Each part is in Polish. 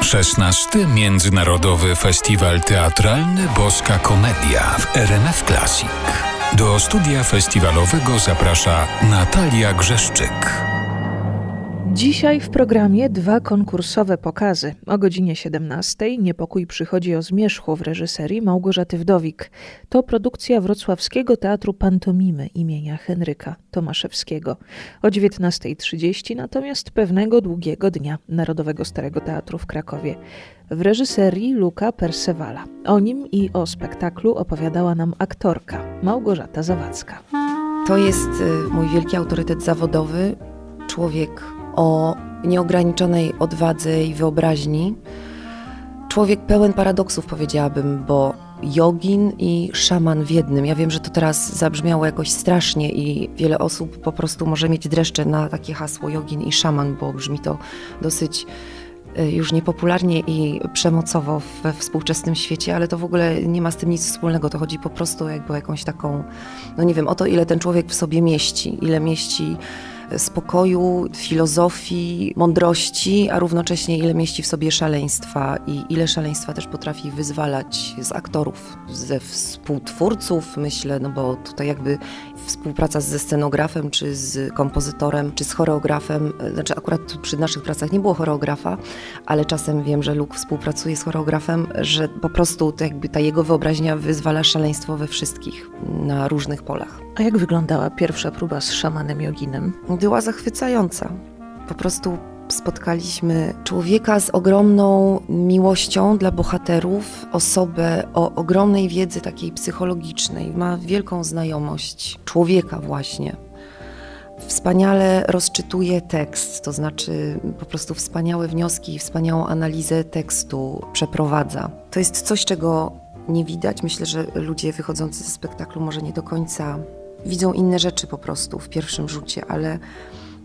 16. Międzynarodowy Festiwal Teatralny Boska Komedia w RMF Classic. Do studia festiwalowego zaprasza Natalia Grzeszczyk. Dzisiaj w programie dwa konkursowe pokazy. O godzinie 17 Niepokój przychodzi o zmierzchu w reżyserii Małgorzaty Wdowik. To produkcja Wrocławskiego Teatru Pantomimy imienia Henryka Tomaszewskiego. O 19.30 natomiast pewnego długiego dnia Narodowego Starego Teatru w Krakowie. W reżyserii Luka Persewala. O nim i o spektaklu opowiadała nam aktorka Małgorzata Zawadzka. To jest y, mój wielki autorytet zawodowy, człowiek o nieograniczonej odwadze i wyobraźni. Człowiek pełen paradoksów, powiedziałabym, bo jogin i szaman w jednym. Ja wiem, że to teraz zabrzmiało jakoś strasznie i wiele osób po prostu może mieć dreszcze na takie hasło jogin i szaman, bo brzmi to dosyć y, już niepopularnie i przemocowo we współczesnym świecie, ale to w ogóle nie ma z tym nic wspólnego. To chodzi po prostu jakby o jakąś taką, no nie wiem, o to, ile ten człowiek w sobie mieści, ile mieści spokoju, filozofii, mądrości, a równocześnie ile mieści w sobie szaleństwa i ile szaleństwa też potrafi wyzwalać z aktorów, ze współtwórców, myślę, no bo tutaj jakby współpraca ze scenografem, czy z kompozytorem, czy z choreografem, znaczy akurat przy naszych pracach nie było choreografa, ale czasem wiem, że Luke współpracuje z choreografem, że po prostu to jakby ta jego wyobraźnia wyzwala szaleństwo we wszystkich na różnych polach. A jak wyglądała pierwsza próba z szamanem joginem? Była zachwycająca. Po prostu spotkaliśmy człowieka z ogromną miłością dla bohaterów, osobę o ogromnej wiedzy takiej psychologicznej, ma wielką znajomość człowieka właśnie. Wspaniale rozczytuje tekst, to znaczy po prostu wspaniałe wnioski i wspaniałą analizę tekstu przeprowadza. To jest coś, czego nie widać. Myślę, że ludzie wychodzący ze spektaklu może nie do końca widzą inne rzeczy po prostu w pierwszym rzucie, ale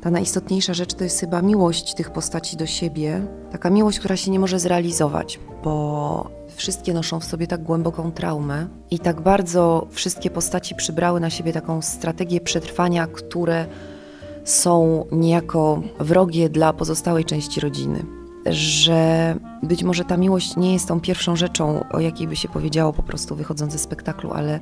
ta najistotniejsza rzecz to jest chyba miłość tych postaci do siebie, taka miłość, która się nie może zrealizować, bo wszystkie noszą w sobie tak głęboką traumę i tak bardzo wszystkie postaci przybrały na siebie taką strategię przetrwania, które są niejako wrogie dla pozostałej części rodziny. Że być może ta miłość nie jest tą pierwszą rzeczą, o jakiej by się powiedziało po prostu wychodząc ze spektaklu, ale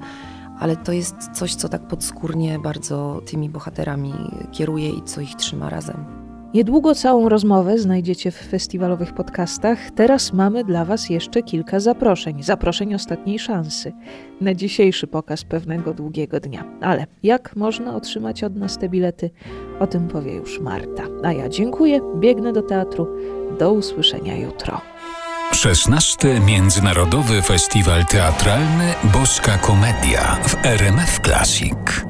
ale to jest coś, co tak podskórnie bardzo tymi bohaterami kieruje i co ich trzyma razem. Niedługo całą rozmowę znajdziecie w festiwalowych podcastach. Teraz mamy dla Was jeszcze kilka zaproszeń. Zaproszeń ostatniej szansy na dzisiejszy pokaz pewnego długiego dnia. Ale jak można otrzymać od nas te bilety? O tym powie już Marta. A ja dziękuję, biegnę do teatru. Do usłyszenia jutro. 16. Międzynarodowy Festiwal Teatralny Boska Komedia w RMF Classic.